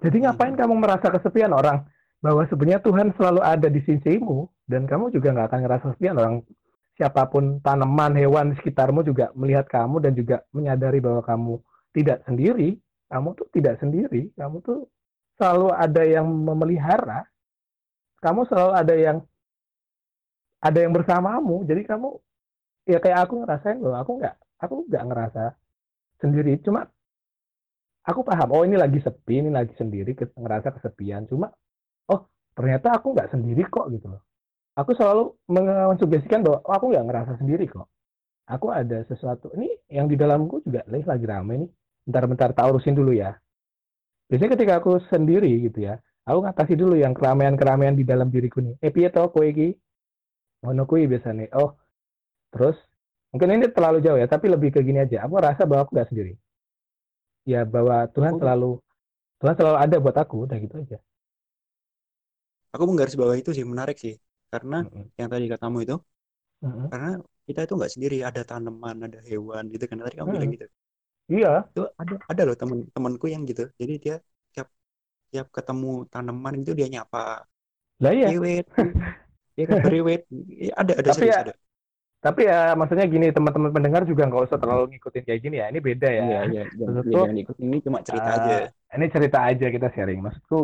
Jadi iya, ngapain kamu merasa kesepian orang? Bahwa sebenarnya Tuhan selalu ada di sisimu dan kamu juga nggak akan ngerasa kesepian orang. Siapa pun tanaman hewan di sekitarmu juga melihat kamu dan juga menyadari bahwa kamu tidak sendiri. Kamu tuh tidak sendiri, kamu tuh selalu ada yang memelihara, kamu selalu ada yang ada yang bersamamu. Jadi kamu ya kayak aku ngerasain loh, aku nggak aku nggak ngerasa sendiri, cuma aku paham. Oh ini lagi sepi, ini lagi sendiri, ngerasa kesepian. Cuma oh ternyata aku nggak sendiri kok gitu loh. Aku selalu mensugestikan bahwa oh, aku nggak ngerasa sendiri kok. Aku ada sesuatu ini yang di dalamku juga lagi rame nih bentar-bentar tak urusin dulu ya. Biasanya ketika aku sendiri gitu ya, aku ngatasi dulu yang keramaian-keramaian di dalam diriku nih. Eh piye to kowe iki? Ngono biasanya. Oh. Terus mungkin ini terlalu jauh ya tapi lebih ke gini aja aku rasa bahwa aku nggak sendiri ya bahwa Tuhan Aku selalu Tuhan selalu ada buat aku udah gitu aja. Aku menggaris bawah itu sih menarik sih. Karena Mm-mm. yang tadi katamu itu Mm-mm. karena kita itu nggak sendiri ada tanaman ada hewan gitu kan tadi kamu bilang Mm-mm. gitu. Iya. Itu ada ada loh temen temanku yang gitu. Jadi dia tiap tiap ketemu tanaman itu dia nyapa lah iya. Iwet [laughs] ya kan Iya, ada ada Tapi serius ya- ada tapi ya maksudnya gini teman-teman pendengar juga nggak usah terlalu ngikutin kayak gini ya ini beda ya. Iya iya jangan, Maksudku, ya, jangan ikut ini cuma cerita Ah, aja. ini cerita aja kita sharing. Maksudku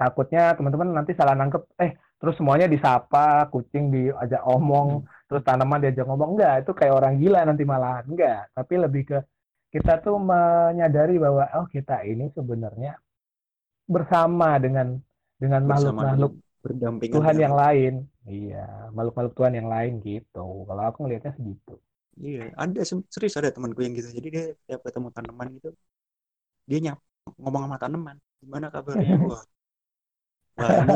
takutnya teman-teman nanti salah nangkep eh terus semuanya disapa kucing diajak omong terus tanaman diajak ngomong. Enggak itu kayak orang gila nanti malahan. Enggak tapi lebih ke kita tuh menyadari bahwa oh kita ini sebenarnya bersama dengan dengan makhluk-makhluk berdampingan Tuhan dengan yang lain. Iya makhluk-makhluk Tuhan yang lain gitu. Kalau aku ngelihatnya segitu. Iya, ada serius ada temanku yang gitu. Jadi dia tiap ketemu tanaman gitu, dia nyap ngomong sama tanaman, gimana kabarnya? [laughs] Wah, wah ini,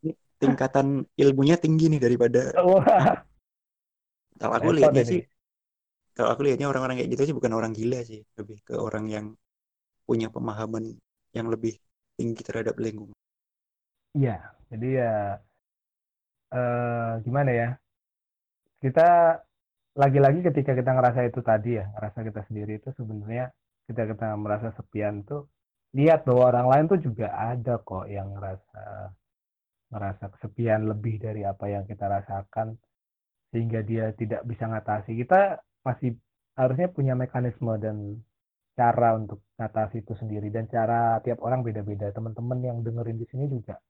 ini tingkatan ilmunya tinggi nih daripada [laughs] wah. Kalau aku lihatnya sih, kalau aku lihatnya orang-orang kayak gitu sih bukan orang gila sih, lebih ke orang yang punya pemahaman yang lebih tinggi terhadap lingkungan. Iya, jadi ya eh, gimana ya? Kita lagi-lagi ketika kita ngerasa itu tadi ya, ngerasa kita sendiri itu sebenarnya ketika kita merasa sepian tuh lihat bahwa orang lain tuh juga ada kok yang ngerasa ngerasa kesepian lebih dari apa yang kita rasakan sehingga dia tidak bisa ngatasi. Kita masih harusnya punya mekanisme dan cara untuk ngatasi itu sendiri dan cara tiap orang beda-beda. Teman-teman yang dengerin di sini juga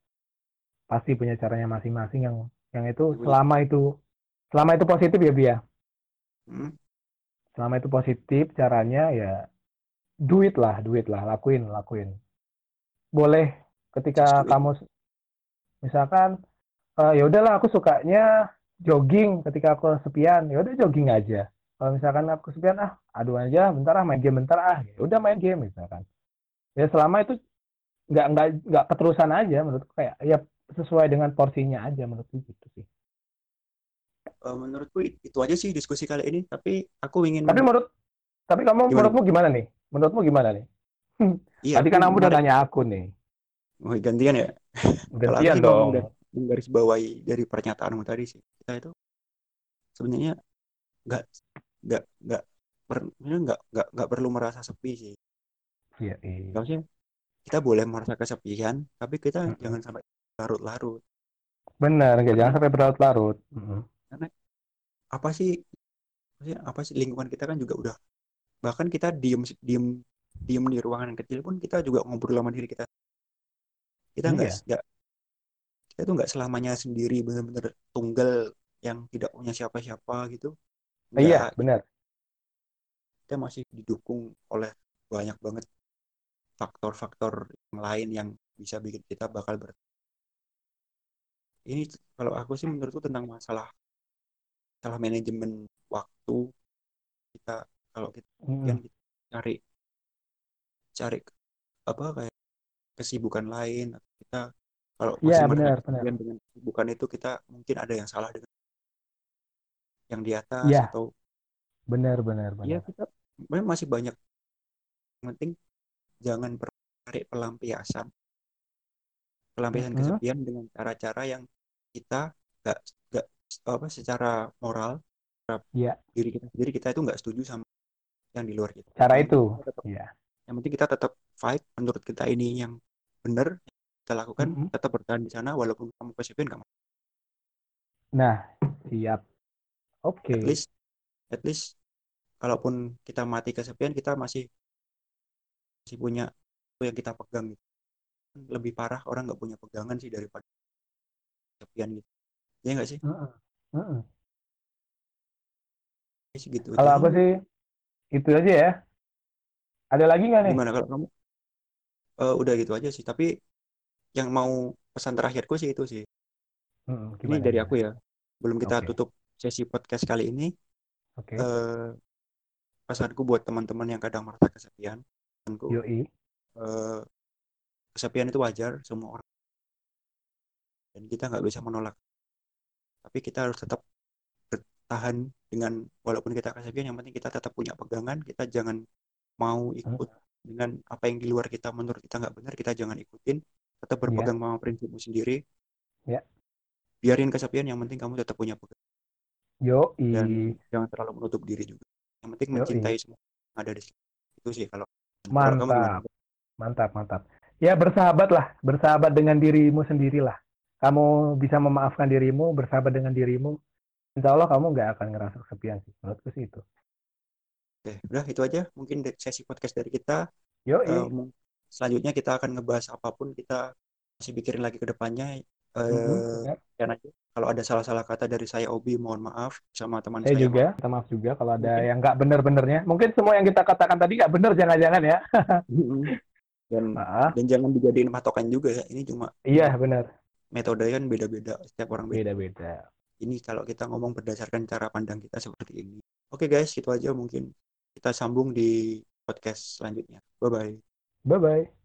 pasti punya caranya masing-masing yang yang itu Punya. selama itu selama itu positif ya Bia. Hmm? Selama itu positif caranya ya duit lah, duit lah, lakuin, lakuin. Boleh ketika Just kamu misalkan eh, ya udahlah aku sukanya jogging ketika aku kesepian, ya udah jogging aja. Kalau misalkan aku kesepian ah aduh aja bentar ah main game bentar ah ya udah main game misalkan. Ya selama itu nggak nggak nggak keterusan aja menurutku kayak ya sesuai dengan porsinya aja menurutku gitu sih. Eh, menurutku it- itu aja sih diskusi kali ini. Tapi aku ingin Tapi menurut tapi kamu Gimana? menurutmu gimana nih? Menurutmu gimana nih? [laughs] iya, Tadi kan kamu udah tanya aku nih. Oh, gantian ya. Gantian dong. menggar- menggarisbawahi dari pernyataanmu tadi sih. Kita itu sebenarnya nggak nggak nggak nggak nggak nggak perlu merasa sepi sih. Iya, iya. Maksudnya kita boleh merasa kesepian, tapi kita Mm-mm. jangan sampai larut-larut. Benar, nggak Karena- jangan sampai berlarut-larut. Mm-mm. Apa sih? Apa sih lingkungan kita kan juga udah bahkan kita diem diem diem di ruangan yang kecil pun kita juga ngobrol sama diri kita. Kita nggak Iya. nggak kita tuh nggak selamanya sendiri benar-benar tunggal yang tidak punya siapa-siapa gitu. Iya, Nggak, benar. kita masih didukung oleh banyak banget faktor-faktor yang lain yang bisa bikin kita bakal ber ini kalau aku sih menurutku tentang masalah masalah manajemen waktu kita kalau kita Mm-mm. kan kita cari cari apa kayak kesibukan lain atau kita kalau Iya, masih merasa benar, benar. kesepian dengan kesibukan itu kita mungkin ada yang salah dengan yang di atas Iya. atau Benar, benar, ya benar. kita memang masih banyak yang penting jangan cari pelampiasan pelampiasan Mm-mm. kesepian dengan cara-cara yang kita nggak nggak apa secara moral terhadap Iya. diri kita sendiri kita itu nggak setuju sama yang di luar kita Cara itu. tetap, Iya. yang penting kita tetap fight menurut kita ini yang benar kita lakukan Mm-mm. tetap bertahan di sana walaupun kamu kesepian kamu Nah, siap. Oke. at least at least kalaupun kita mati kesepian kita masih masih punya yang kita pegang gitu. Lebih parah orang nggak punya pegangan sih daripada kesepian gitu ya nggak sih. Ya sih gitu Kalau aja aku sih itu aja ya. Ada lagi nggak nih? gimana kalau kamu Eh, udah gitu aja sih tapi yang mau pesan terakhirku sih itu sih Mm-mm. ini dari aku ya belum kita Oke. tutup sesi podcast kali ini Oke. eh pesanku buat teman-teman yang kadang merasa kesepian pesanku Yoi. eh, kesepian itu wajar semua orang. Dan kita nggak bisa menolak. Tapi kita harus tetap ber- tahan dengan walaupun kita kesepian yang penting kita tetap punya pegangan kita jangan mau ikut dengan apa yang di luar kita menurut kita nggak benar kita jangan ikutin. Tetap berpegang sama prinsipmu sendiri. Ya. biarin kesepian yang penting kamu tetap punya pegangan Yo, dan jangan terlalu menutup diri juga. Yang penting mencintai semua yang ada di sini. Itu sih kalau mantap, mantap, mantap. Ya bersahabat lah, bersahabat dengan dirimu sendirilah. Kamu bisa memaafkan dirimu, bersahabat dengan dirimu. Insya Allah kamu nggak akan ngerasa kesepian sih. Menurutku sih itu. Oke, udah itu aja mungkin sesi podcast dari kita Yo, Eh, mung- selanjutnya kita akan ngebahas apa pun kita masih pikirin lagi ke depannya eh Mhm, ya. dan aja kalau ada salah-salah kata dari saya Obi mohon maaf sama teman saya saya juga, minta maaf juga kalau ada Mungkin. yang nggak benar-benernya. Mungkin semua yang kita katakan tadi nggak benar, jangan-jangan ya. Dan Maaf. dan jangan dijadiin patokan juga ya ini cuma Iya benar, metode kan beda-beda setiap orang beda beda-beda. ini kalau kita ngomong berdasarkan cara pandang kita seperti ini oke guys itu aja mungkin kita sambung di podcast selanjutnya bye bye Bye bye.